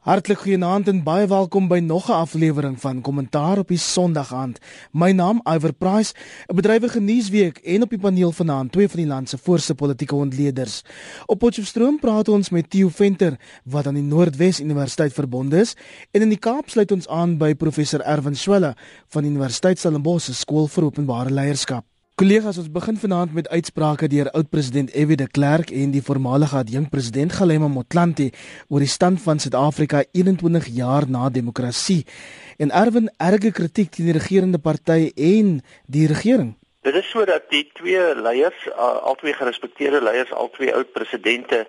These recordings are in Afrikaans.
Hartlik goeienaand en baie welkom by nog 'n aflewering van Kommentaar op die Sondagaand. My naam Iver Price, 'n bedrywige nuusweek en op die paneel vanaand twee van die land se voorste politieke ontleeders. Op Potchefstroom praat ons met Theo Venter wat aan die Noordwes Universiteit verbonde is en in die Kaap sluit ons aan by professor Erwin Swela van Universiteit Stellenbosch se skool vir openbare leierskap. Kollegas, ons begin vanaand met uitsprake deur oud-president F.W. de Klerk en die voormalige adjunkpresident Galema Motlanthe oor die stand van Suid-Afrika 21 jaar na demokrasie en erwin erge kritiek teen die regerende party en die regering. Dit is sodat die twee leiers, albei gerespekteerde leiers, albei oud-presidente,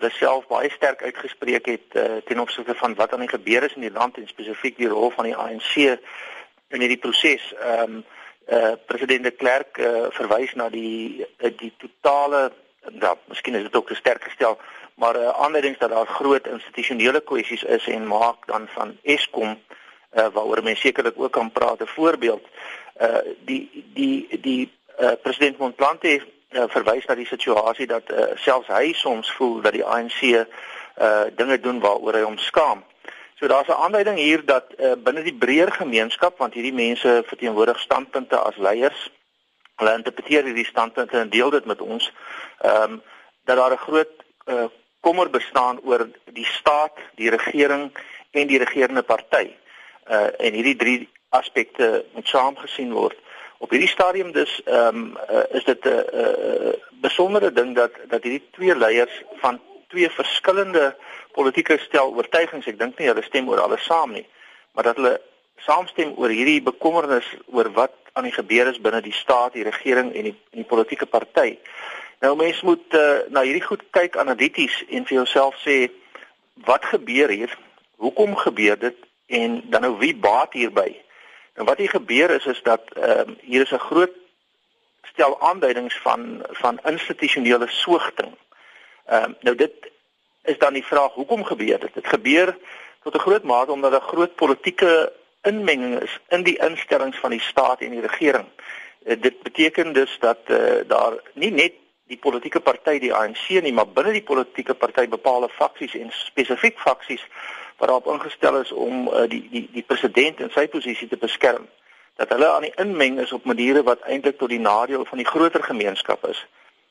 hulle self baie sterk uitgespreek het uh, ten opsigte van wat aan die gebeur is in die land en spesifiek die rol van die ANC in hierdie proses. Ehm um, uh, president de Klerk uh, verwys na die uh, die totale ja, miskien is dit ook te sterk gestel, maar uh, aanleiding dat daar groot institusionele kwessies is en maak dan van Eskom uh, waaroor mense sekerlik ook kan praat 'n voorbeeld. Uh die die die uh, president Montplante uh, verwys na die situasie dat uh, selfs hy soms voel dat die ANC uh dinge doen waaroor hy hom skaam. So daar's 'n aanduiding hier dat uh, binne die breër gemeenskap want hierdie mense verteenwoordig standpunte as leiers. Hulle interpreteer hierdie standpunte en deel dit met ons. Ehm um, dat daar 'n groot uh, kommer bestaan oor die staat, die regering en die regerende party. Uh en hierdie drie aspekte moet saamgesien word. Op hierdie stadium dus ehm um, uh, is dit 'n uh, uh, besondere ding dat dat hierdie twee leiers van twee verskillende politieke stel oortuigings. Ek dink nie hulle stem oor alles saam nie, maar dat hulle saamstem oor hierdie bekommernis oor wat aan die gebeur is binne die staat, die regering en die en die politieke party. Nou mense moet uh, na hierdie goed kyk analities en vir jouself sê wat gebeur hier? Hoekom gebeur dit en dan nou wie baat hierby? En wat hier gebeur is is dat ehm uh, hier is 'n groot stel aanduidings van van institusionele soogting. Ehm uh, nou dit is dan die vraag hoekom gebeur dit? Dit gebeur tot 'n groot mate omdat daar groot politieke inmenging is in die instellings van die staat en die regering. Uh, dit beteken dus dat uh, daar nie net die politieke party die ANC nie, maar binne die politieke party bepaalde faksies en spesifiek faksies wat daarop ingestel is om uh, die die die president in sy posisie te beskerm dat hulle aan die inmeng is op maniere wat eintlik tot die nadeel van die groter gemeenskap is.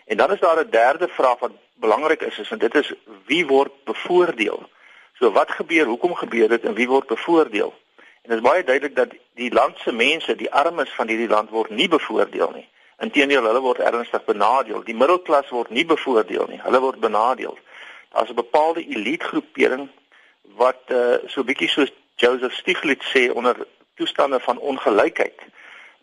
En dan is daar 'n derde vraag wat belangrik is, is en dit is wie word bevoordeel? So wat gebeur? Hoekom gebeur dit en wie word bevoordeel? En dit is baie duidelik dat die land se mense, die armes van hierdie land word nie bevoordeel nie. Inteendeel, hulle word ernstig benadeel. Die middelklas word nie bevoordeel nie. Hulle word benadeel. Daar's 'n bepaalde elite groepering wat uh, so bietjie soos Joseph Stiglitz sê onder toestande van ongelykheid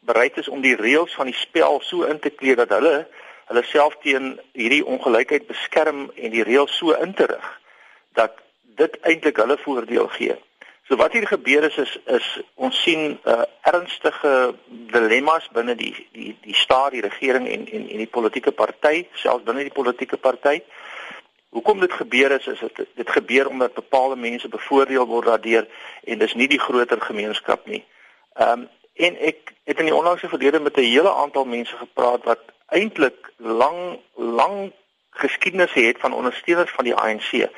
bereid is om die reëls van die spel so in te kleed dat hulle hulle self teen hierdie ongelykheid beskerm en die reëls so in te rig dat dit eintlik hulle voordeel gee. So wat hier gebeur is is, is ons sien uh, ernstige dilemma's binne die die die staat, die regering en en en die politieke party, selfs binne die politieke party. Hoekom dit gebeur is is dit dit gebeur omdat bepaalde mense bevoordeel word daardeur en dis nie die groter gemeenskap nie. Ehm um, en ek het in die onlangse verlede met 'n hele aantal mense gepraat wat eintlik lang lang geskiedenis het van ondersteuners van die ANC.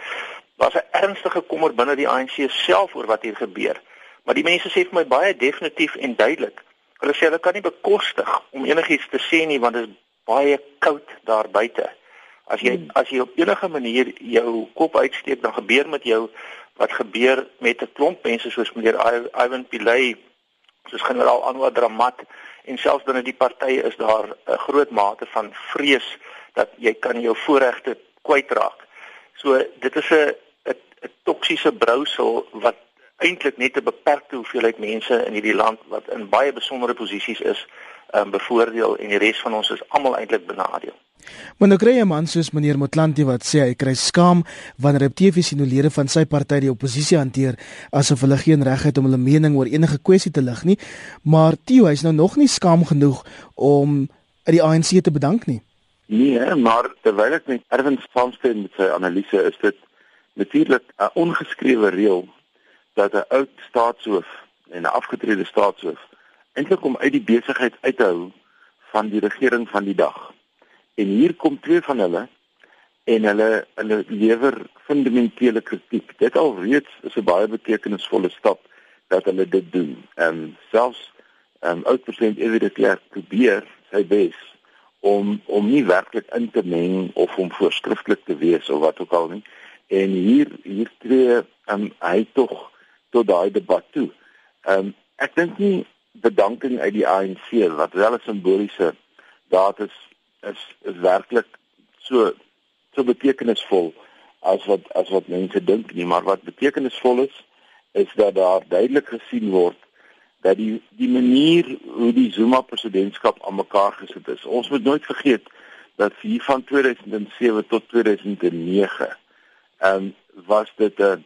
Was 'n ernstige kommer binne die ANC self oor wat hier gebeur. Maar die mense sê vir my baie definitief en duidelik. Hulle sê hulle kan nie bekostig om enigiets te sê nie want dit is baie koud daar buite. As jy hmm. as jy op enige manier jou kop uitsteek dan gebeur met jou wat gebeur met 'n klomp mense soos meneer Ivan Pillay, soos generaal Anwar Dramat en selfs binne die partye is daar 'n groot mate van vrees dat jy kan jou voorregte kwytraak. So dit is 'n 'n toksiese brousel wat eintlik net 'n beperkte hoeveelheid mense in hierdie land wat in baie besondere posisies is, um, bevoordeel en die res van ons is almal eintlik benadeel. Maar nou kry jy 'n man soos meneer Motlanti wat sê hy kry skaam wanneer op TV sien hoe lede van sy party die oppositie hanteer asof hulle geen reg het om hulle mening oor enige kwessie te lig nie. Maar Theo, hy's nou nog nie skaam genoeg om uit die ANC te bedank nie. Nee, maar terwyl ek met Erwin saamstem met sy analise is dit natuurlik 'n ongeskrewe reël dat 'n oud staatshoof en 'n afgetrede staatshoof eintlik om uit die besigheid uit te hou van die regering van die dag. En hier kom twee van hulle en hulle hulle lewer fundamentele kritiek. Dit alreeds is 'n baie betekenisvolle stap dat hulle dit doen. Ehm um, selfs ehm um, oud-president Ewie de Klerk probeer sy bes om om nie werklik in te meng of om voorskrifklik te wees of wat ook al nie. En hier hier tree um, hy tog tot daai debat toe. Ehm um, ek dink nie bedanking uit die ANC wat wel 'n simboliese daad is is is werklik so so betekenisvol as wat as wat mense dink nie. Maar wat betekenisvol is is dat daar duidelik gesien word dat die die manier hoe die Zuma presidentskap aan mekaar gesit is. Ons moet nooit vergeet dat hier van 2007 tot 2009 ehm um, was dit 'n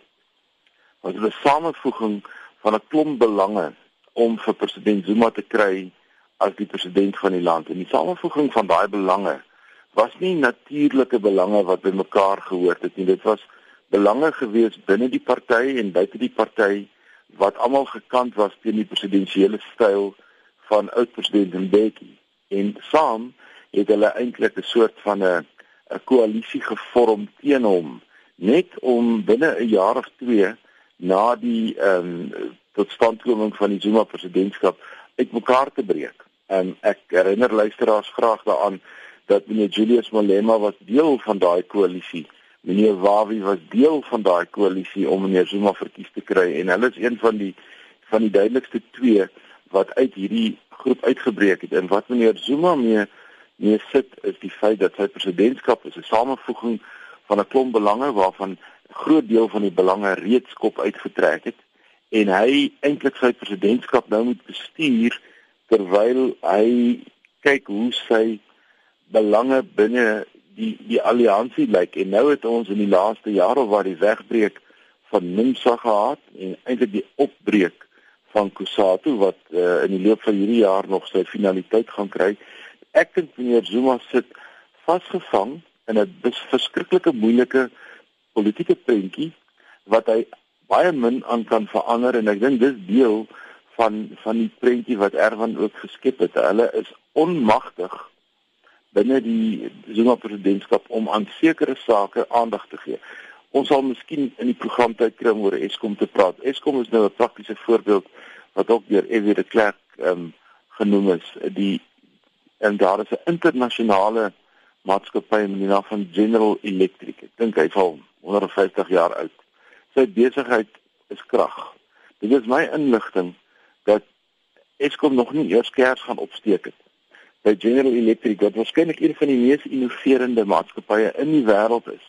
was 'n samevoeging van 'n klomp belange om vir president Zuma te kry as die president van die land en die samevoeging van daai belange was nie natuurlike belange wat bymekaar gehoor het nie. Dit was belange gewees binne die party en buite die party wat almal gekant was teen die presidensiële styl van oud-president Mbeki. En saam het hulle eintlik 'n soort van 'n 'n koalisie gevorm teen hom net om binne 'n jaar of 2 na die ehm um, totstandkoming van die Zuma presidentskap uitmekaar te breek. En ek herinner luisteraars graag daaraan dat meneer Julius Malema was deel van daai koalisie. Meneer Wawi was deel van daai koalisie om meneer Zuma verkies te kry en hulle is een van die van die duidelikste twee wat uit hierdie groep uitgebreek het. En wat meneer Zuma mee mee sit is die feit dat sy presidentskap is 'n samevoeging van 'n klomp belange waarvan groot deel van die belange reeds kop uitgetrek het en hy eintlik sy presidentskap nou moet bestuur terwyl hy kyk hoe sy belange binne die die alliansie lyk en nou het ons in die laaste jare waar die wegbreek van Nimsa gehad en eintlik die opbreek van Kusatu wat uh, in die loop van hierdie jaar nog sy finaliteit gaan kry. Ek dink meneer Zuma sit vasgevang in 'n verskriklike moeilike politieke prentjie wat hy baie min aan kan verander en ek dink dis deel van van die prentjie wat Erwan ook geskep het. Hulle is onmagtig binne die Zuma presidentskap om aan sekere sake aandag te gee. Ons sal miskien in die program tyd kry om oor Eskom te praat. Eskom is nou 'n praktiese voorbeeld wat ook deur Evie de Klerk ehm um, genoem is. Die en daar is 'n internasionale maatskappy in die naam van General Electric. Ek dink hy's al 150 jaar oud. Sy besigheid is krag. Dit is my inligting dat Eskom nog nie eers kers gaan opsteek het by General Electric wat waarskynlik een van die mees innoverende maatskappye in die wêreld is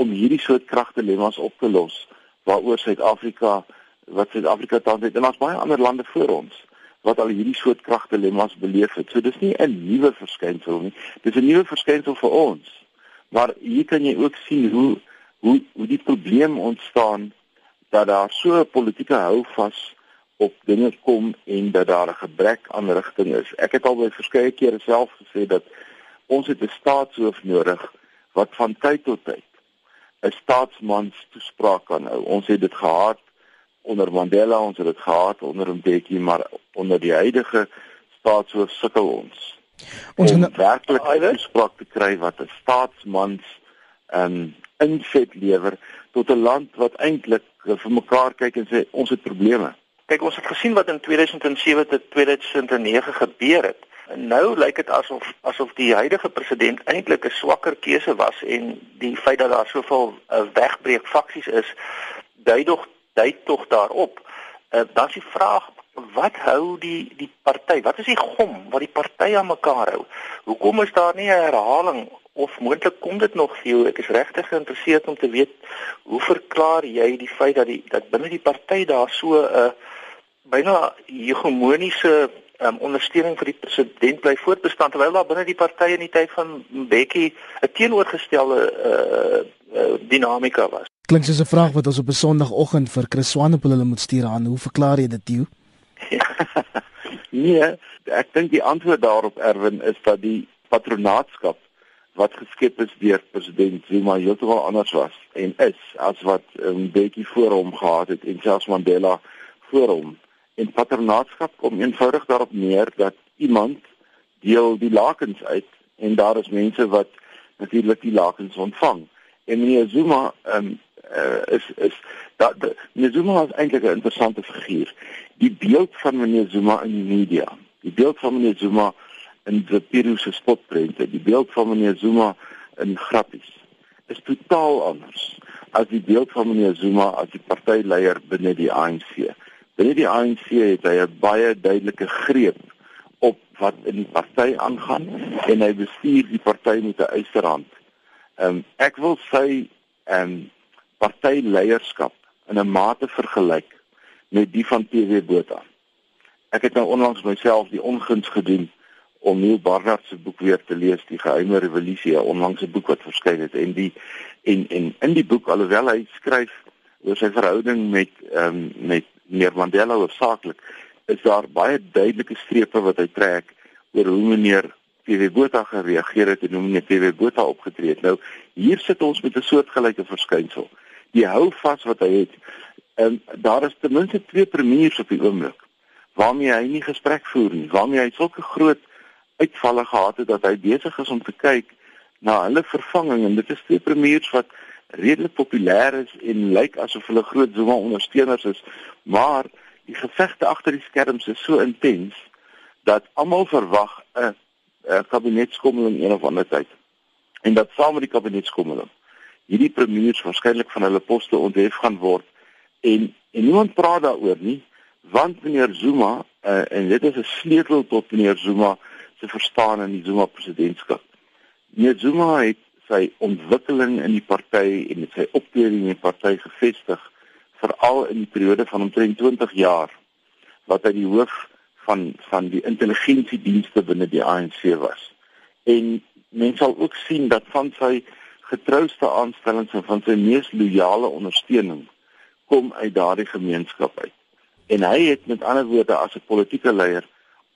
om hierdie soort kragdilemma's op te los waaroor Suid-Afrika wat Suid-Afrika tans het en ons baie ander lande voor ons wat al hierdie soort kragdilemma's beleef het. So dis nie 'n nuwe verskynsel nie. Dis 'n nuwe verskynsel vir ons. Maar hier kan jy ook sien hoe hoe hoe die probleem ontstaan dat daar so 'n politieke houvas op dinge kom en dat daar 'n gebrek aan rigting is. Ek het al by verskeie kere self gesê dat ons het 'n staatshoof nodig wat van tyd tot tyd 'n staatsmans toespraak kan hou. Ons het dit gehad onder Mandela, ons het dit gehad onder Mbeki, maar onder die huidige staatshoof sukkel ons. Ons moet werklik 'n toespraak te kry wat 'n staatsmans 'n um, inset lewer tot 'n land wat eintlik vir mekaar kyk en sê ons het probleme. Kyk, ons het gesien wat in 2007 tot 2009 gebeur het. En nou lyk dit asof asof die huidige president eintlik 'n swakker keuse was en die feit dat daar soveel uh, wegbreek faksies is, dui tog dui tog daarop. Uh, dan is die vraag wat hou die die party? Wat is die gom wat die party aan mekaar hou? Hoekom is daar nie 'n herhaling of moontlik kom dit nog vir jou? Ek is regtig geïnteresseerd om te weet hoe verklaar jy die feit dat die dat binne die party daar so 'n uh, byna hegemoniese um, ondersteuning vir die president bly voortbestaan terwyl daar binne die partye in die tyd van Mbeki 'n teenoorgestelde uh, uh, dinamika was. Klink soos 'n vraag wat ons op 'n Sondagoggend vir Chris Swanepoel hulle moet stuur aan. Hoe verklaar jy dit, Tieu? nee, ek dink die antwoord daarop Erwin is dat die patronaatskap wat geskep is deur president Zuma heeltemal anders was en is as wat Mbeki voor hom gehad het en selfs Mandela voor hom. En paternaatskap kom eenvoudig daarop neer dat iemand deel die lakens uit en daar is mense wat natuurlik die lakens ontvang. En meneer Zuma um, uh, is is dat meneer Zuma is eintlik 'n interessante figuur. Die beeld van meneer Zuma in die media, die beeld van meneer Zuma in Peru se spotprente, die beeld van meneer Zuma in grappies is totaal anders as die beeld van meneer Zuma as die partyleier binne die ANC. Binne die ANC het hy 'n baie duidelike greep op wat in die party aangaan en hy bestuur die party met 'n ysterhand. Ehm um, ek wil sy ehm um, partyleierskap in 'n mate vergelyk met die van PW Botha. Ek het nou onlangs myself die onguns gedoen om Neil Barnard se boek weer te lees, Die Geheime Revolusie, 'n onlangse boek wat verskyn het en die en en in die boek alhoewel hy skryf oor sy verhouding met ehm um, met meneer Mandela hoofsaaklik, is daar baie duidelike strepe wat hy trek oor hoe meneer PW Botha gereageer het en hoe meneer PW Botha opgetree het. Nou hier sit ons met 'n soortgelyke verskynsel. Die hou vas wat hy het. Ehm, daar is ten minste twee premiers op die oomblik waarmee hy nie gesprek voer nie, waarmee hy sulke groot uitvalle gehad het dat hy besig is om te kyk na hulle vervanging. En dit is twee premiers wat redelik populêr is en lyk asof hulle groot Zuma ondersteuners is. Maar die gevegte agter die skerms is so intens dat almal verwag 'n kabinetskommeling een of ander tyd. En dat saam met die kabinetskommeling hierdie premiers waarskynlik van hulle poste onthef gaan word. En en niemand praat daaroor nie want meneer Zuma uh, en dit is 'n sleutel tot meneer Zuma se verstaan in die Zuma presidentskap. Meneer Zuma het sy ontwikkeling in die party en sy optrede in die party gevestig veral in die periode van omtrent 20 jaar wat hy die hoof van van die intelligensiedienste binne die ANC was. En mense sal ook sien dat van sy getrouste aanstellings en van sy mees loyale ondersteuning kom uit daardie gemeenskap uit. En hy het met ander woorde as 'n politieke leier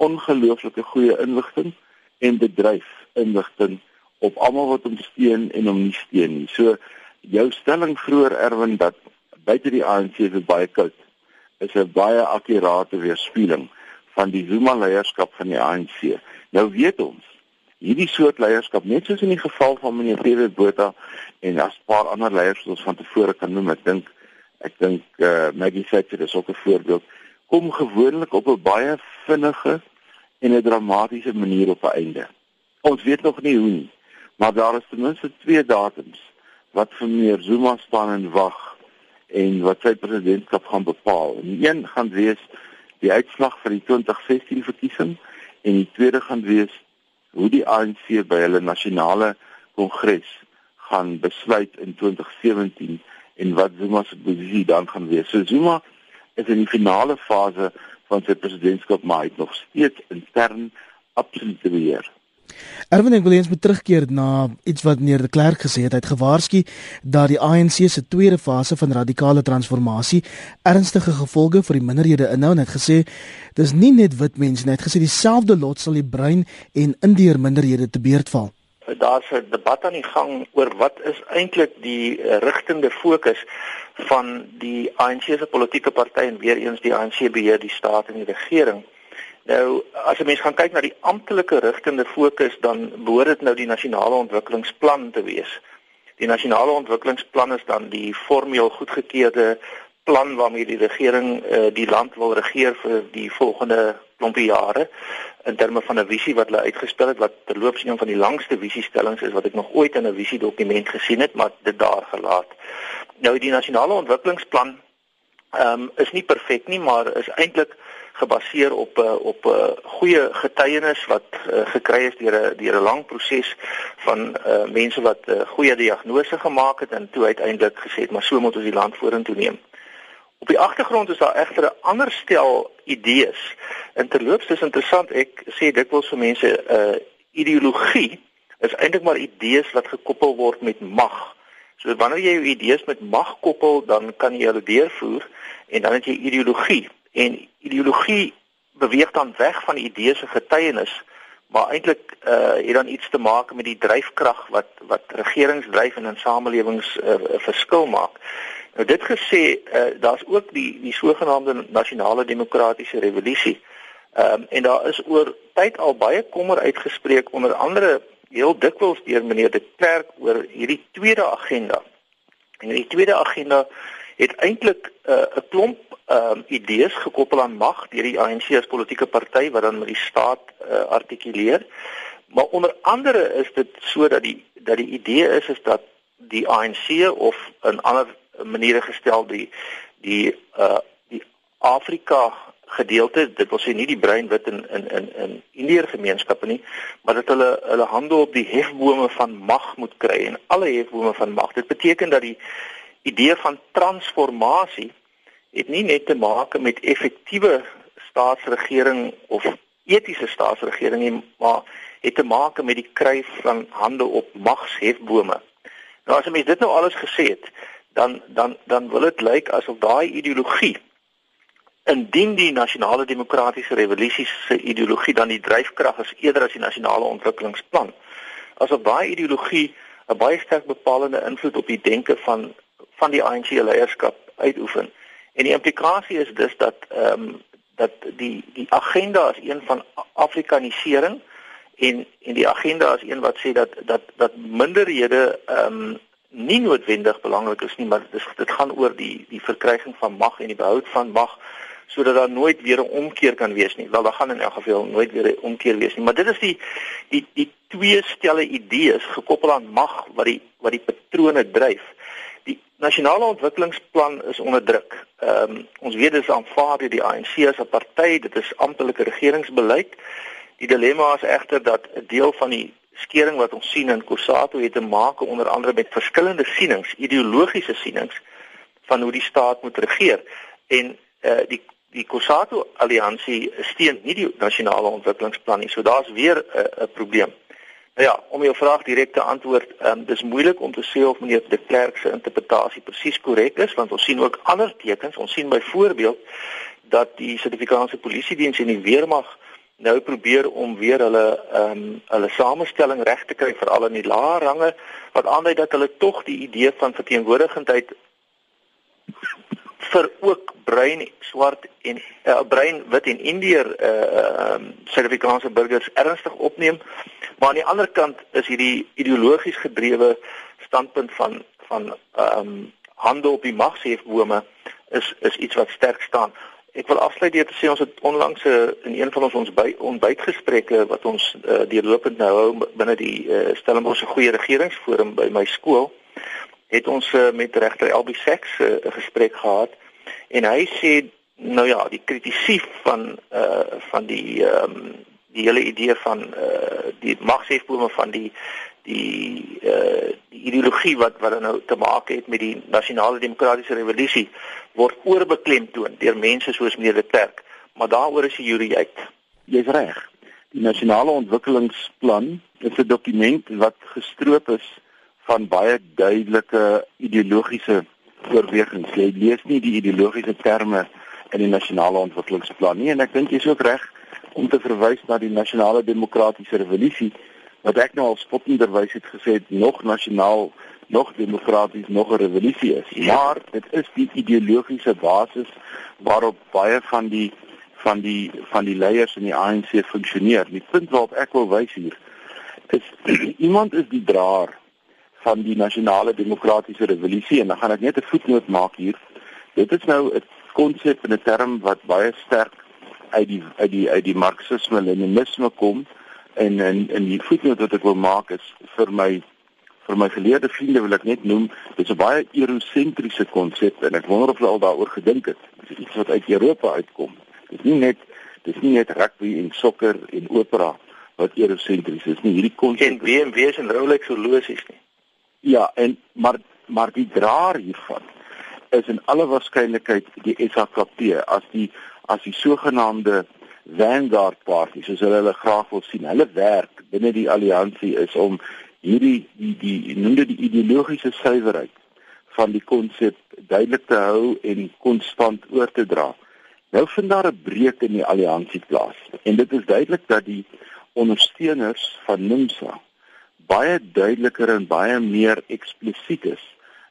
ongelooflike goeie inligting en bedryf inligting op almal wat hom steun en hom nie steun nie. So jou stelling vroeër Erwin dat buite die ANC is baie koud is 'n baie akkurate weerspieëling van die Zuma leierskap van die ANC. Nou weet ons hierdie soort leierskap net soos in die geval van meneer P.W. Botha en 'n paar ander leiers wat ons van tevore kan noem, ek dink ek dink uh, Maggie Thatcher is ook 'n voorbeeld kom gewoonlik op 'n baie vinnige en 'n dramatiese manier op 'n einde. Ons weet nog nie hoe nie, maar daar is ten minste twee datums wat vir meneer Zuma staan en wag en wat sy presidentskap gaan bepaal. En die een gaan wees die uitslag van die 2016 verkiesing en die tweede gaan wees hoe die ANC by hulle nasionale kongres gaan besluit in 2017 en wat Zuma se posisie dan gaan wees. So Zuma is in die finale fase van sy presidentskap maar hy het nog steeds intern absolute beheer. Erwin ek wil eens terugkeer na iets wat meneer de Klerk gesê het. Hy het gewaarsku dat die ANC se tweede fase van radikale transformasie ernstige gevolge vir die minderhede inhou en het gesê dis nie net wit mense nie. Hy het gesê dieselfde lot sal die bruin en indiër minderhede te beurt val. Daar's 'n debat aan die gang oor wat is eintlik die rigtende fokus van die ANC se politieke party en weer eens die ANC beheer die staat en die regering. Nou as 'n mens gaan kyk na die amptelike rigtende fokus dan behoort dit nou die nasionale ontwikkelingsplan te wees. Die nasionale ontwikkelingsplan is dan die formeel goedgekeurde plan waarmee die regering uh, die land wil regeer vir die volgende klompie jare in terme van 'n visie wat hulle uitgespel het wat terloops een van die langste visiestellings is wat ek nog ooit in 'n visie dokument gesien het maar dit daar gelaat. Nou die nasionale ontwikkelingsplan ehm um, is nie perfek nie maar is eintlik gebaseer op uh, op 'n uh, goeie getuienis wat uh, gekry is deur 'n deur 'n lang proses van uh, mense wat uh, goeie diagnose gemaak het en toe uiteindelik gesê het maar so moet ons die land vorentoe neem. Op die agtergrond is daar egter 'n ander stel idees. En terloops is interessant, ek sê dikwels vir mense 'n uh, ideologie is eintlik maar idees wat gekoppel word met mag. So wanneer jy jou idees met mag koppel, dan kan jy hulle deurvoer en dan het jy ideologie. En ideologie beweeg dan weg van idees se getuienis, maar eintlik uh het dan iets te maak met die dryfkrag wat wat regerings dryf en in samelewings 'n uh, verskil maak. Nou dit gesê, uh, daar's ook die die sogenaamde nasionale demokratiese revolusie. Ehm um, en daar is oor tyd al baie kommer uitgespreek onder andere heel dikwels deur meneer De Klerk oor hierdie tweede agenda. En die tweede agenda het eintlik 'n uh, klomp ehm uh, idees gekoppel aan mag deur die ANC as politieke party wat dan met die staat uh, artikuleer. Maar onder andere is dit sodat die dat die idee is is dat die ANC of 'n ander maniere gestel die die uh die Afrika gedeelte dit wil sê nie die bruin wit in in in in Indiër gemeenskappe nie maar dat hulle hulle hande op die hefbome van mag moet kry en alle hefbome van mag. Dit beteken dat die idee van transformasie het nie net te maak met effektiewe staatsregering of etiese staatsregering nie maar het te maak met die kry van hande op magshefbome. Nou as jy mens dit nou alles gesê het dan dan dan wil dit lyk asof daai ideologie indien die nasionale demokratiese revolusie se ideologie dan die dryfkrag is eerder as die nasionale ontwikkelingsplan. Asof daai ideologie 'n baie sterk bepalende invloed op die denke van van die ANC leierskap uitoefen. En die implikasie is dus dat ehm um, dat die die agenda is een van afrikanisering en en die agenda is een wat sê dat dat dat minderhede ehm um, nie noodwendig belangrik is nie, maar dit is dit gaan oor die die verkryging van mag en die behoud van mag sodat daar nooit weer 'n omkeer kan wees nie. Wel, daar gaan in elk geval nooit weer 'n omkeer wees nie, maar dit is die die die twee stelle idees gekoppel aan mag wat die wat die patrone dryf. Die nasionale ontwikkelingsplan is onder druk. Ehm um, ons weet dit is aanvaar deur die ANC as 'n party, dit is amptelike regeringsbeleid. Die dilemma is egter dat 'n deel van die skering wat ons sien in Kusatu het te maak onder andere met verskillende sienings, ideologiese sienings van hoe die staat moet regeer. En uh, die die Kusatu alliansie steun nie die nasionale ontwikkelingsplan nie. So daar's weer 'n uh, probleem. Nou ja, om jou vraag direk te antwoord, um, dis moeilik om te sê of meneer De Klerk se interpretasie presies korrek is want ons sien ook ander tekens. Ons sien byvoorbeeld dat die Suid-Afrikaanse Polisie Diens en die Weermag nou probeer om weer hulle ehm um, hulle samestelling reg te kry vir al in die lae range wat aandui dat hulle tog die idee van verteenwoordigendheid vir ook bruin, swart en uh, bruin, wit en indier uh um Suid-Afrikaanse burgers ernstig opneem. Maar aan die ander kant is hierdie ideologies gedrewe standpunt van van um hande op die magshefbome is is iets wat sterk staan. Ek wil afsluit deur te sê ons het onlangs in een van ons ons by ontbytgesprekke wat ons uh, deurlopend nou hou binne die uh, Stellenbosch se goeie regeringsforum by my skool het ons uh, met regter Elbie Seks 'n uh, gesprek gehad en hy sê nou ja die kritisie van uh van die um, die hele idee van uh die magshefbome van die die uh ideologie wat wat nou te maak het met die nasionale demokratiese revolusie word oorbeklemtoon deur mense soos meneer De Klerk maar daaroor is die jury uit. Jy's reg. Die nasionale ontwikkelingsplan is 'n dokument wat gestroop is van baie duidelike ideologiese oorwegings. Jy lees nie die ideologiese terme in die nasionale ontwikkelingsplan nie en ek dink jy's ook reg om te verwys na die nasionale demokratiese revolusie wat ek nou al spottenderwys het gesê het nog nasionaal nog demokraties nog 'n revolusie is. Maar dit is die ideologiese basis waarop baie van die van die van die leiers in die ANC funksioneer. Die punt waarop ek wil wys hier is iemand is die draer van die nasionale demokratiese revolusie en dan gaan ek net 'n voetnoot maak hier. Dit is nou 'n konsep en 'n term wat baie sterk uit die uit die uit die marxisme leninisme kom en in in die voetnoot wat ek wil maak is vir my vir my geleerde vriende wil ek net noem dit is 'n baie eurosentriese konsep en ek wonder of hulle al daaroor gedink het. Dit is iets wat uit Europa uitkom. Dit is nie net dit is nie net rugby en sokker en opera wat eurosentries is nie. Hierdie konsep en BMW en Rolex horlosies nie. Ja, en maar maar die draer hiervan is in alle waarskynlikheid die SAKP as die as die sogenaamde vanguard party soos hulle hulle graag wil sien. Hulle werk binne die alliansie is om hierdie die die noem dit die ideologiese suiwerheid van die konsep duidelik te hou en konstant oor te dra. Nou vind daar 'n breuk in die alliansie plaas. En dit is duidelik dat die ondersteuners van NUMSA baie duideliker en baie meer eksplisiet is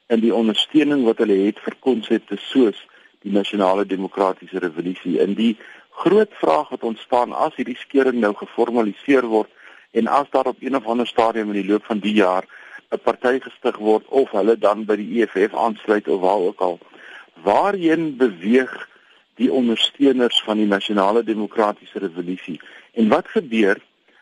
in die ondersteuning wat hulle het vir konsepte soos die nasionale demokratiese revolusie. In die groot vraag wat ontstaan as hierdie skering nou geformaliseer word en as daar op een of ander stadium in die loop van die jaar 'n party gestig word of hulle dan by die EFF aansluit of waar ook al waarheen beweeg die ondersteuners van die nasionale demokratiese revolusie? En wat gebeur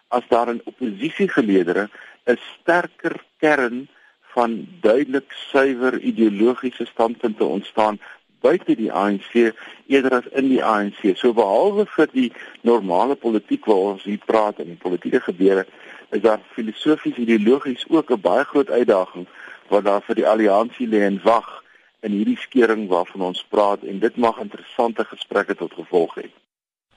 as daar 'n oppositiegeleedere 'n sterker kern van duidelik suiwer ideologiese standpunte ontstaan buite die ANC eerder as in die ANC. So behalwe vir die normale politiek waar ons hier praat en die politieke gebeure, is daar filosofies ideologies ook 'n baie groot uitdaging wat daar vir die alliansie lê en wag in hierdie skering waarvan ons praat en dit mag interessante gesprekke tot gevolg hê.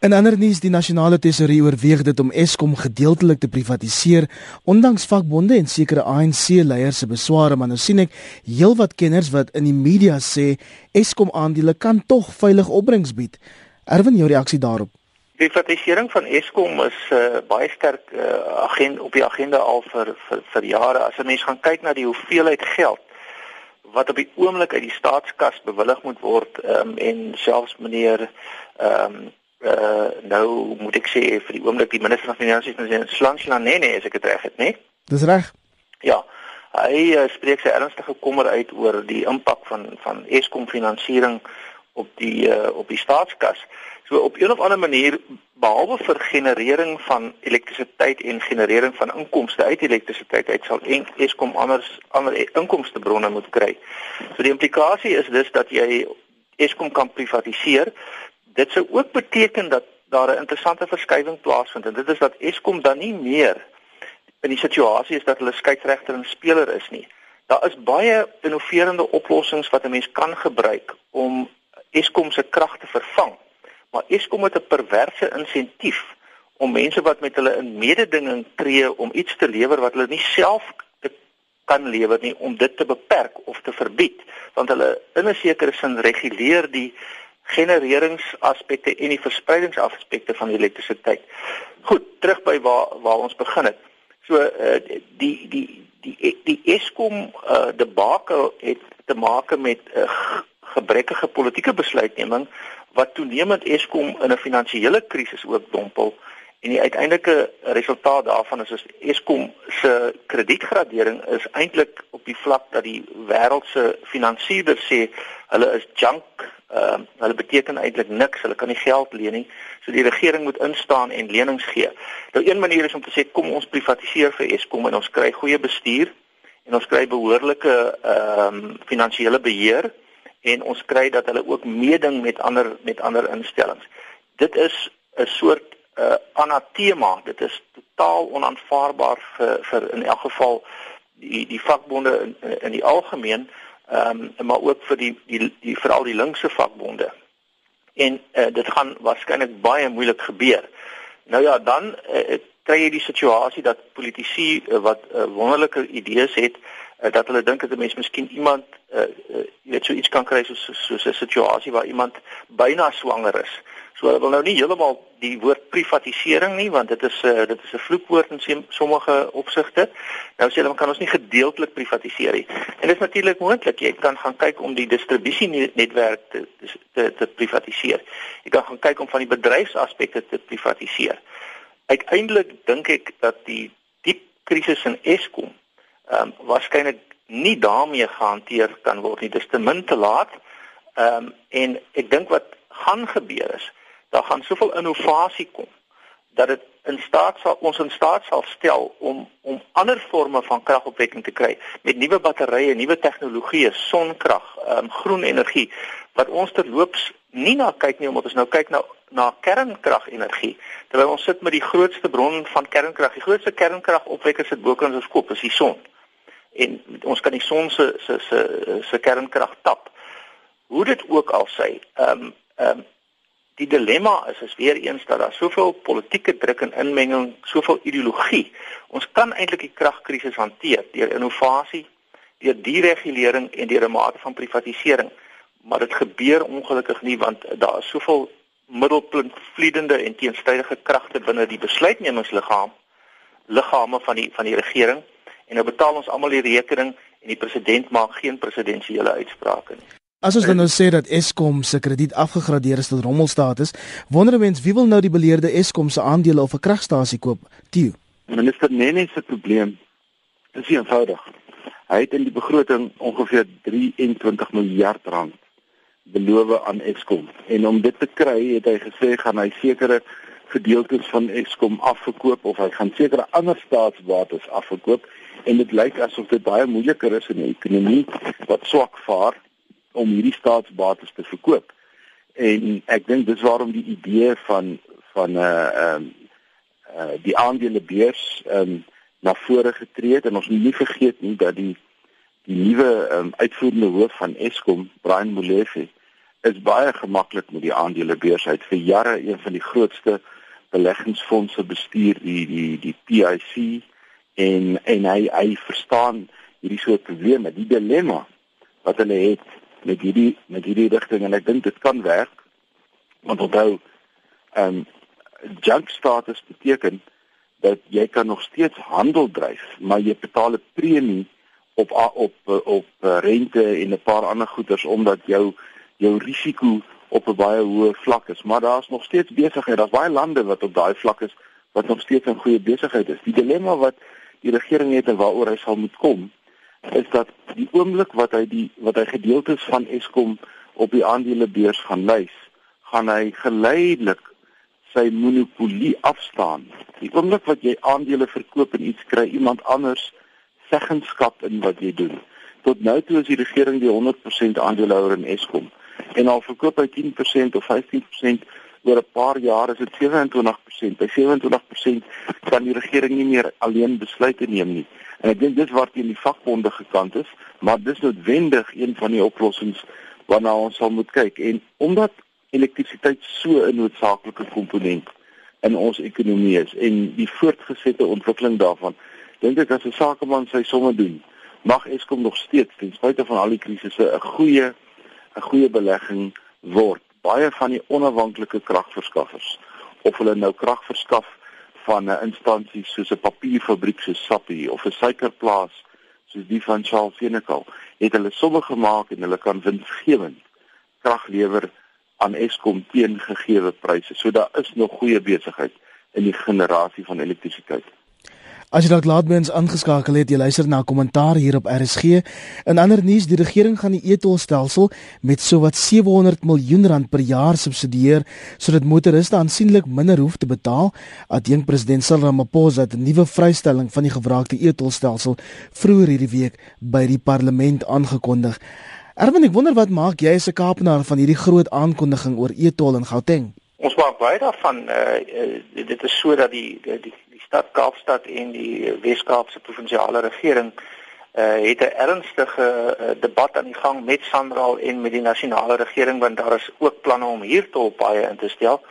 In ander nuus, die nasionale tesourier oorweeg dit om Eskom gedeeltelik te privatiseer, ondanks vakbonde en sekere ANC-leiers se besware, maar nou sien ek heelwat kenners wat in die media sê Eskom aandele kan tog veilig opbrengs bied. Erwin, jou reaksie daarop? Die privatisering van Eskom is uh, baie sterk uh, agent op die agenda al vir vir, vir jare. As 'n mens gaan kyk na die hoeveelheid geld wat op die oomblik uit die staatskas bewillig moet word um, en selfs meneer ehm um, uh nou moet ek sê vir die oomblik die minister van finansies meneer Slansla nee nee as ek dit reg het nê Dis reg. Ja. Hy uh, spreek sy ernstige kommer uit oor die impak van van Eskom finansiering op die uh, op die staatskas. So op 'n of ander manier behalwe vir generering van elektrisiteit en generering van inkomste uit elektrisiteit uit sal Eskom anders ander inkomstebronne moet kry. So die implikasie is dus dat jy Eskom kan privatiseer dit sou ook beteken dat daar 'n interessante verskywing plaasvind en dit is dat Eskom dan nie meer in die situasie is dat hulle skeieregter en speler is nie. Daar is baie innoverende oplossings wat 'n mens kan gebruik om Eskom se krag te vervang. Maar Eskom het 'n perverse insentief om mense wat met hulle in mededinging tree om iets te lewer wat hulle nie self kan lewer nie om dit te beperk of te verbied want hulle in 'n sekere sin reguleer die genereringsaspekte en die verspreidingsaspekte van die elektrisiteit. Goed, terug by waar waar ons begin het. So uh, die die die die Eskom uh, debakel het te maak met 'n uh, gebrekkige politieke besluitneming wat toenemend Eskom in 'n finansiële krisis ook dompel en die uiteindelike resultaat daarvan is as Eskom se kredietgradering is eintlik op die vlak dat die wêreld se finansiëerders sê hulle is junk Ehm uh, hulle beteken eintlik niks. Hulle kan nie geld leen nie. So die regering moet instaan en lenings gee. Nou een manier is om te sê kom ons privatiseer vir Eskom en ons kry goeie bestuur en ons kry behoorlike ehm um, finansiële beheer en ons kry dat hulle ook meeding met ander met ander instellings. Dit is 'n soort uh, anatema. Dit is totaal onaanvaarbaar vir vir in elk geval die die vakbonde in, in die algemeen ehm um, maar ook vir die die, die veral die linkse vakbonde. En uh, dit gaan waarskynlik baie moeilik gebeur. Nou ja, dan uh, kry jy die situasie dat politici uh, wat uh, wonderlike idees het uh, dat hulle dink dat 'n mens miskien iemand uh, uh, weet so iets kan kry soos soos 'n situasie waar iemand byna swanger is. Hulle wil nou nie heeltemal die woord privatisering nie want dit is 'n uh, eh, dit is 'n vloekwoord in sommige opsigte. Nou sê hulle kan ons nie gedeeltelik privatiseer nie. En dit is natuurlik moontlik. Jy kan gaan kyk om die distribusie netwerk te te te privatiseer. Jy kan gaan kyk om van die bedryfsaspekte te privatiseer. Uiteindelik dink ek dat die diep krisis in Eskom ehm um, waarskynlik nie daarmee gehanteer kan word nie. Dit is te min te laat. Ehm um, en ek dink wat gaan gebeur is daar gaan soveel innovasie kom dat dit in staat sal ons in staat sal stel om om ander forme van kragopwekking te kry met nuwe batterye, nuwe tegnologieë, sonkrag, um, groen energie wat ons terloops nie na kyk nie omdat ons nou kyk na na kernkragenergie terwyl ons sit met die grootste bron van kernkrag, die grootste kernkragopwekkers sit bokant ons kop, is die son. En ons kan die son se se se se kernkrag tap. Hoe dit ook al sê, ehm um, ehm um, die dilemma is is weer eens dat daar soveel politieke druk en inmenging, soveel ideologie. Ons kan eintlik die kragkrisis hanteer deur innovasie, deur deregulering en deur 'n mate van privatisering. Maar dit gebeur ongelukkig nie want daar is soveel middelpunt vliedende en teenstrydige kragte binne die besluitnemingsliggaam liggame van die van die regering en nou betaal ons almal die rekening en die president maak geen presidensiële uitsprake nie. As ons dan nou sê dat Eskom se krediet afgegradeer is tot rommelstatus, wonder 'n mens wie wil nou die beleerde Eskom se aandele of 'n kragstasie koop? Tio. Minister Nene se probleem is eenvoudig. Hy het in die begroting ongeveer 23 miljard rand beloof aan Eskom en om dit te kry het hy gesê gaan hy sekere gedeeltes van Eskom afverkoop of hy gaan sekere ander staatsbates afverkoop en dit lyk asof dit baie moeiliker is in 'n ekonomie wat swak vaar om hierdie staatsbates te verkoop. En ek dink dis waarom die idee van van 'n uh, ehm um, uh, die aandelebeurs ehm um, na vore getree het en ons moet nie vergeet nie dat die die nuwe um, uitvoerende hoof van Eskom, Brian Molefe, is baie gemaklik met die aandelebeurs. Hy het vir jare een van die grootste beleggingsfondse bestuur, die die die PIC en en hy hy verstaan hierdie soort probleme, die dilemma wat hulle het met hierdie met hierdie rigting en ek dink dit kan werk. Want onthou, ehm um, junk status beteken dat jy kan nog steeds handel dryf, maar jy betaal 'n premie op op op rente en 'n paar ander goederes omdat jou jou risiko op 'n baie hoë vlak is. Maar daar's nog steeds besigheid. Daar's baie lande wat op daai vlak is wat nog steeds 'n goeie besigheid is. Die dilemma wat die regering het en waaroor hy sal moet kom, is dat die oomblik wat hy die wat hy gedeeltes van Eskom op die aandelebeurs gaan lys, gaan hy geleidelik sy monopolie afstaan. Die oomblik wat jy aandele verkoop en iets kry iemand anders seggenskap in wat jy doen. Tot nou toe is die regering die 100% aandeelhouer in Eskom en al verkoop hy 10% of 15% oor 'n paar jaar is dit 27%. By 27% kan die regering nie meer alleen besluite neem nie. En ek dink dis waar teen die vakbonde gekant is, maar dis noodwendig een van die oplossings waarna ons sal moet kyk. En omdat elektrisiteit so 'n noodsaaklike komponent in ons ekonomie is en die voortgesette ontwikkeling daarvan dink ek as 'n sakeman sy somme doen mag Eskom nog steeds ten spyte van al die krisisse 'n goeie 'n goeie belegging word baie van die onafhanklike kragverskaffers of hulle nou krag verskaf van 'n instansie soos 'n papierfabriek soos Sappi of 'n suikerplaas soos die van Charles Senekal het hulle somme gemaak en hulle kan winsgewend krag lewer aan Eskom teen gegeewe pryse. So daar is nog goeie besigheid in die generasie van elektrisiteit. As jy dalk laat mens aangeskakel het, jy luister na 'n kommentaar hier op RSG. In ander nuus, die regering gaan die e-tolstelsel met sowat 700 miljoen rand per jaar subsidieer sodat motoriste aansienlik minder hoef te betaal. Adjunk president Cyril Ramaphosa het 'n nuwe vrystelling van die gewraakte e-tolstelsel vroeër hierdie week by die parlement aangekondig. Erwin, ek wonder wat maak jy as 'n Kaapenaar van hierdie groot aankondiging oor e-tol in Gauteng? Ons maak baie daarvan uh, uh dit is sodat die die die stad Kaapstad en die Wes-Kaapse provinsiale regering uh het 'n ernstige uh, debat aan die gang met Sanral en met die nasionale regering want daar is ook planne om hier tolpaaie in te stel.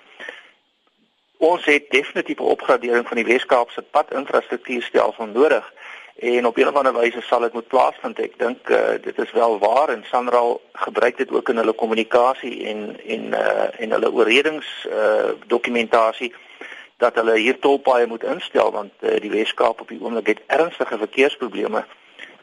Ons het definitief 'n opgradering van die Wes-Kaapse padinfrastruktuurstelsel nodig en op 'n of ander wyse sal dit moet plaasvind. Ek dink uh, dit is wel waar en Sanral gebruik dit ook in hulle kommunikasie en en uh, en hulle oorredings uh, dokumentasie dat hulle hier tolpaaie moet instel want uh, die Weskaap op die oomblik het ernstige verkeersprobleme.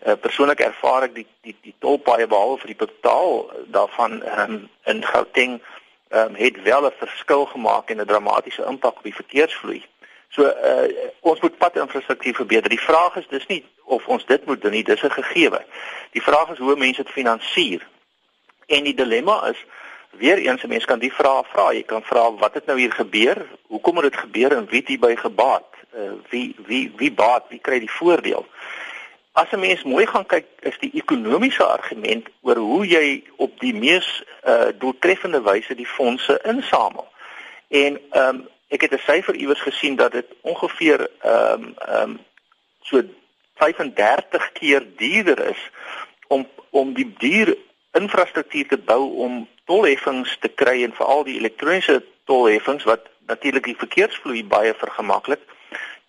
Uh, persoonlik ervaar ek die die die tolpaaie behalwe vir die totaal daarvan um, in Gauteng um, het wel 'n verskil gemaak en 'n dramatiese impak op die verkeersvloei. So uh, ons moet padinfrastruktuur verbeter. Die vraag is dis nie of ons dit moet doen nie, dis 'n gegewe. Die vraag is hoe mense dit finansier. En die dilemma is weer eens 'n mens kan die vraag vra. Jy kan vra wat het nou hier gebeur? Hoekom het dit gebeur en wie het hierby gebaat? Uh, wie wie wie baat? Wie kry die voordeel? As 'n mens mooi gaan kyk, is die ekonomiese argument oor hoe jy op die mees uh, doeltreffende wyse die fondse insamel. En ehm um, Ek het 'n syfer iewers gesien dat dit ongeveer ehm um, ehm um, so 35 keer duurder is om om die duur infrastruktuur te bou om tolheffings te kry en veral die elektroniese tolheffings wat natuurlik die verkeersvloei baie vergemaklik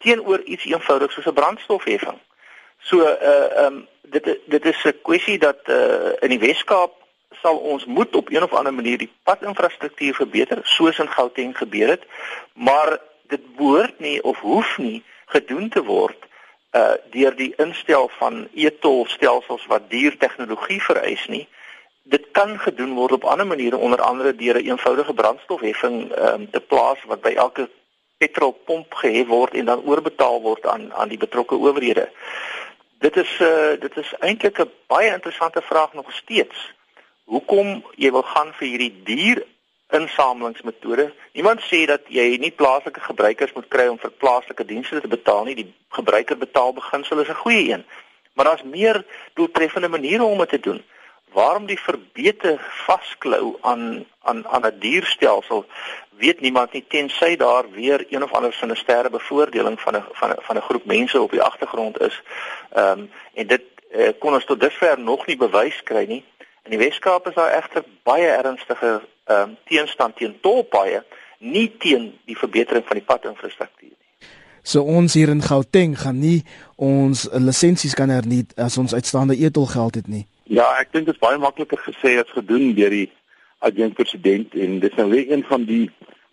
teenoor iets eenvoudigs soos 'n brandstofheffing. So uh um, dit dit is 'n kwessie dat uh in die Weskaap sal ons moet op een of ander manier die padinfrastruktuur verbeter soos in Gauteng gebeur het maar dit behoort nie of hoef nie gedoen te word uh deur die instel van e-tol stelsels wat duur tegnologie vereis nie dit kan gedoen word op ander maniere onder andere deur 'n eenvoudige brandstofheffing um, te plaas wat by elke petrolpomp gehef word en dan oorbetaal word aan aan die betrokke owerhede. Dit is uh dit is eintlik 'n baie interessante vraag nog steeds. Hoekom jy wil gaan vir hierdie duur insamelingsmetode? Iemand sê dat jy nie plaaslike gebruikers moet kry om vir plaaslike dienste te betaal nie. Die gebruiker betaal beginsel is 'n goeie een. Maar daar's meer doeltreffende maniere om dit te doen waarom die verbeter vasklou aan aan aan 'n dierstelsel weet niemand nie tensy daar weer een of ander sinisterre bevoordeling van 'n van 'n van 'n groep mense op die agtergrond is. Ehm um, en dit uh, kon ons tot dusver nog nie bewys kry nie. In die Weskaap is daar egter baie ernstige ehm um, teenstand teen tolpaaie, nie teen die verbetering van die padinfrastruktuur nie. So ons hier in Gauteng gaan nie ons lisensies kan herniet as ons uitstaande etolgeld het nie. Ja, ek dink dit is baie makliker gesê as gedoen deur die adjunkt president en dis nou weer een van die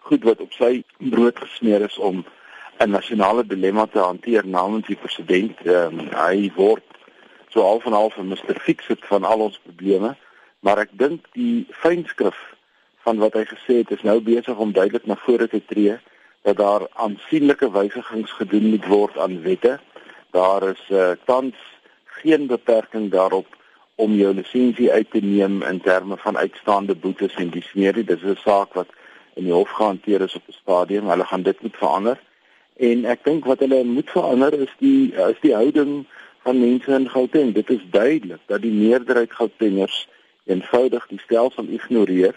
goed wat op sy brood gesmeer is om 'n nasionale dilemma te hanteer namens die president. Um, hy word so half en half 'n Mr. Fix-it van al ons probleme, maar ek dink die fynskrif van wat hy gesê het is nou besig om duidelik na vore te tree dat daar aansienlike wysigings gedoen moet word aan wette. Daar is uh, tans geen beperking daarop om jou lisensie uit te neem in terme van uitstaande boetes en dis meer dit is 'n saak wat in die hof gehanteer is op 'n stadium. Hulle gaan dit moet verander. En ek dink wat hulle moet verander is die is die houding van mense in Gauteng. Dit is duidelik dat die meerderheid Gautengers eenvoudig die stelsel ignoreer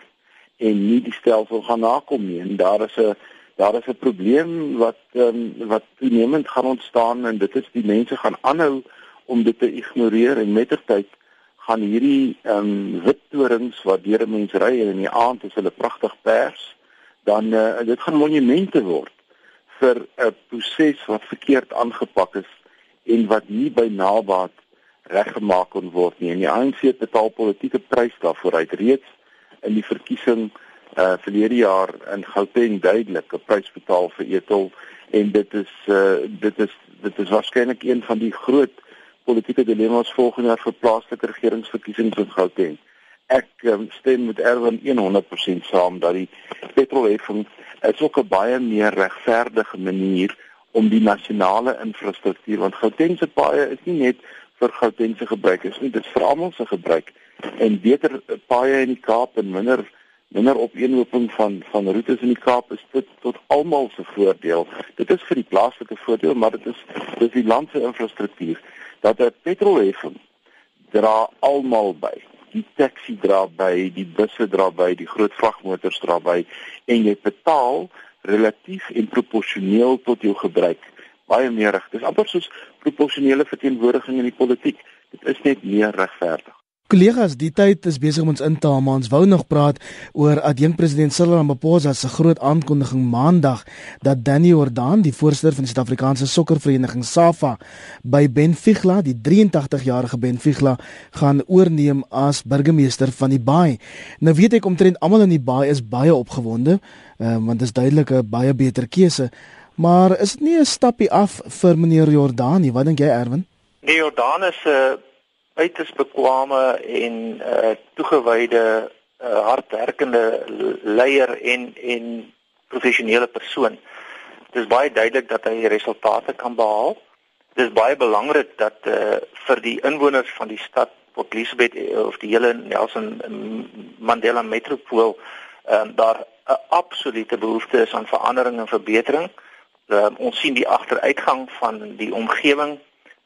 en nie die stelsel gaan nakom nie. En daar is 'n daar is 'n probleem wat um, wat toenemend gaan ontstaan en dit is die mense gaan aanhou om dit te ignoreer en mettertyd gaan hierdie ehm um, wit torings wat deur mense ry en in die aand is hulle pragtig pers, dan uh, dit gaan monumente word vir 'n proses wat verkeerd aangepak is en wat nie by nabaat reggemaak kon word nie. En die ANC betaal politieke prys daarvoor uit reeds in die verkiesing uh verlede jaar in Gauteng duidelik 'n prys betaal vir Ethel en dit is uh dit is dit is waarskynlik een van die groot politieke dilemma's volgende jaar vir plaaslike regeringsverkiesings in Gauteng. Ek um, stem met Erwin 100% saam dat die petrolheffing is ook 'n baie meer regverdige manier om die nasionale infrastruktuur want Gauteng se paaie is nie net vir Gauteng se gebruikers nie, dit is vir almal se gebruik. En beter paaie in die Kaap en minder minder opeenhoping van van roetes in die Kaap is dit tot almal se voordeel. Dit is vir die plaaslike voordeel, maar dit is dis die land se infrastruktuur dat 'n petrolheffing dra almal by. Die taxi dra by, die busse dra by, die groot vragmotors dra by en jy betaal relatief en proporsioneel tot jou gebruik baie meer reg. Dis amper soos proporsionele verteenwoordiging in die politiek. Dit is net meer regverdig. Kollegas, die tyd is besig om ons in te haal, maar ons wou nog praat oor adjunk president Cyril Ramaphosa se groot aankondiging maandag dat Danny Jordan, die voorsitter van die Suid-Afrikaanse Sokkervereniging SAFA, by Benfica, die 83-jarige Benfica, gaan oorneem as burgemeester van die Baai. Nou weet ek omtrent almal in die Baai is baie opgewonde, um, want dit is duidelik 'n baie beter keuse. Maar is dit nie 'n stappie af vir meneer Jordan nie? Wat dink jy, Erwin? Nee, Jordan is 'n uh uiters bekwame en uh toegewyde uh hardwerkende leier en en professionele persoon. Dit is baie duidelik dat hy resultate kan behaal. Dit is baie belangrik dat uh vir die inwoners van die stad Port Elizabeth of die hele Nelson Mandela metropool ehm uh, daar 'n absolute behoefte is aan verandering en verbetering. Uh, ons sien die agteruitgang van die omgewing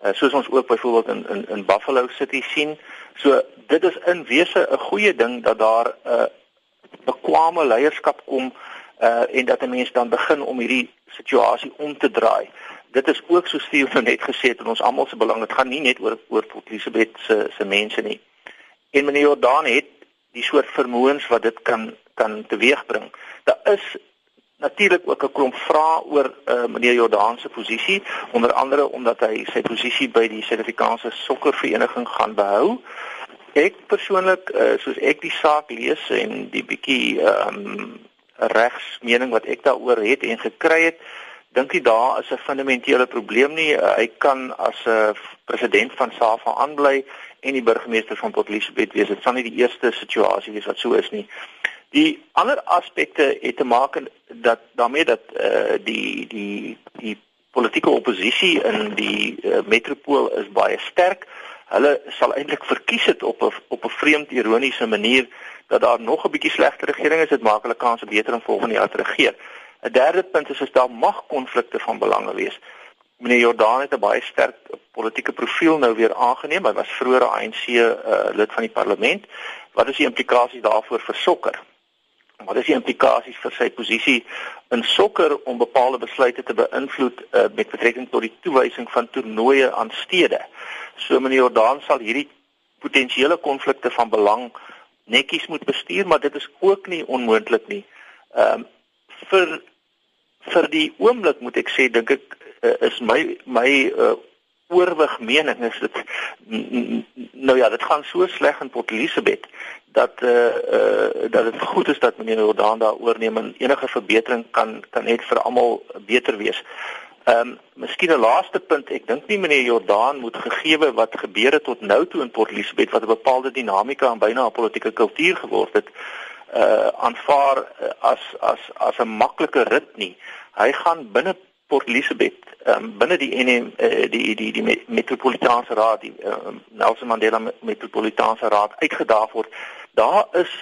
uh, soos ons ook byvoorbeeld in in in Buffalo City sien. So dit is in wese 'n goeie ding dat daar 'n uh, bekwame leierskap kom uh en dat 'n mens dan begin om hierdie situasie om te draai. Dit is ook so Steve nou net gesê het in ons almal se belang. Dit gaan nie net oor oor Elisabeth se se mense nie. En meneer Jordan het die soort vermoëns wat dit kan kan teweegbring. Daar is natuurlik ook 'n klomp vrae oor uh, meneer Jordan se posisie, onder andere omdat hy sy posisie by die Suid-Afrikaanse Sokkervereniging gaan behou. Ek persoonlik, uh, soos ek die saak lees en die bietjie ehm um, regs mening wat ek daaroor het en gekry het, dink ek daar is 'n fundamentele probleem nie. Uh, hy kan as 'n uh, president van SAFA aanbly en die burgemeester van Port Elizabeth wees. Dit sal nie die eerste situasie wees wat so is nie. Die ander aspekte het te maak dat daarmee dat uh die die die politieke oppositie in die uh, metropool is baie sterk. Hulle sal eintlik verkies het op 'n op 'n vreemd ironiese manier dat daar nog 'n bietjie slegte regering is, dit maak hulle kans beter om volgende jaar te regeer. 'n Derde punt is as daar mag konflikte van belange wees. Meneer Jordan het 'n baie sterk politieke profiel nou weer aangeneem. Hy was vroeër ANC uh, lid van die parlement. Wat is die implikasies daarvoor vir sokker? Wat is die implikasies vir sy posisie in sokker om bepaalde besluite te beïnvloed uh, met betrekking tot die toewysing van toernooie aan stede? So meneer Jordan sal hierdie potensiële konflikte van belang netjies moet bestuur, maar dit is ook nie onmoontlik nie. Ehm um, vir vir die oomblik moet ek sê dink ek uh, is my my uh, oorwig mening is dit nou ja, dit gaan so sleg in Port Elizabeth dat eh uh, uh, dat dit goed is dat meneer Jordan daar oorneem en enige verbetering kan kan net vir almal beter wees. Ehm um, miskien 'n laaste punt, ek dink nie meneer Jordan moet gegeewe wat gebeur het tot nou toe in Port Elizabeth wat 'n bepaalde dinamika en byna 'n politieke kultuur geword het, uh aanvaar uh, as as as 'n maklike rit nie. Hy gaan binne Port Elizabeth, um, binne die NM uh, die die die metropolitaanse raad, die uh, Nelson Mandela metropolitaanse raad uitgedaag word. Daar is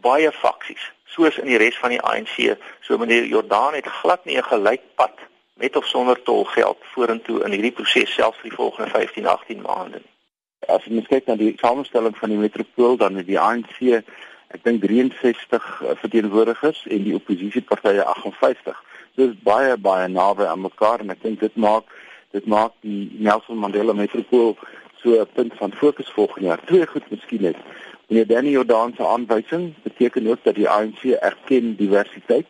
baie faksies soos in die res van die ANC. So meneer Jordan het glad nie 'n gelykpad met of sonder tolgeld vorentoe in hierdie proses selfs vir die volgende 15, 18 maande. As jy kyk na die samestelling van die metropool dan het die ANC ek dink 63 eh, verteenwoordigers en die oppositiepartye 58. Dit is baie baie naby aan mekaar en ek dink dit maak dit maak die Nelson Mandela metropool so 'n punt van fokus volgende jaar. Twee goed miskien net. Meneer Danny Jordan se aanwysing beteken ook dat die ANC erken diversiteit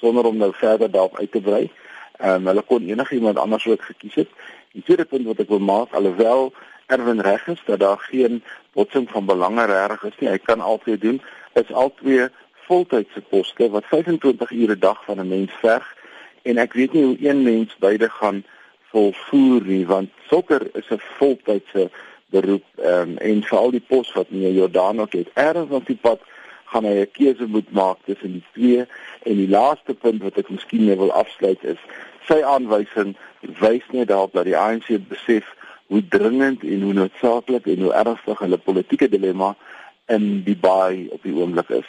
sonder om nou verder daarop uit te brei. Ehm um, hulle kon enigiemand anders ook gekies het. Die tweede punt wat ek wil maak, alhoewel Erwin reg is dat daar geen botsing van belange reg is nie, hy kan altyd doen, is albei voltydse poste wat 25 ure 'n dag van 'n mens verg en ek weet nie hoe een mens beide gaan volvoer nie want sokker is 'n voltydse beroep um, en vir al die pos wat meneer Jordan ook het ergens op die pad gaan hy 'n keuse moet maak tussen die twee en die laaste punt wat ek miskien net wil afsluit is sy aanwysing wys net daarop dat die ANC besef hoe dringend en hoe noodsaaklik en hoe ernstig hulle politieke dilemma in die baai op die oomblik is.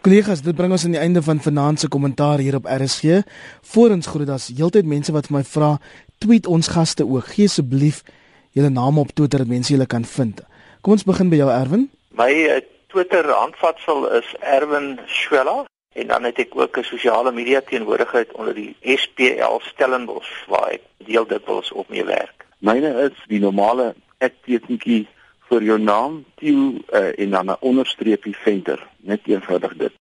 Kollegas, dit bring ons aan die einde van vanaand se kommentaar hier op RSG. Voorens groet daar's heeltyd mense wat vir my vra, tweet ons gaste ook. Gee asseblief julle name op Twitter dat mense julle kan vind. Kom ons begin by jou Erwin. My uh, Twitter handvatsel is Erwin Schwella En dan het ek ook 'n sosiale media teenwoordigheid onder die SPL Stellenbosch waar ek deel dikwels op mee werk. Myne is die normale @tekentjie vir jou naam, Tieu uh, en dan 'n onderstreepie venter, net eenvoudig dit.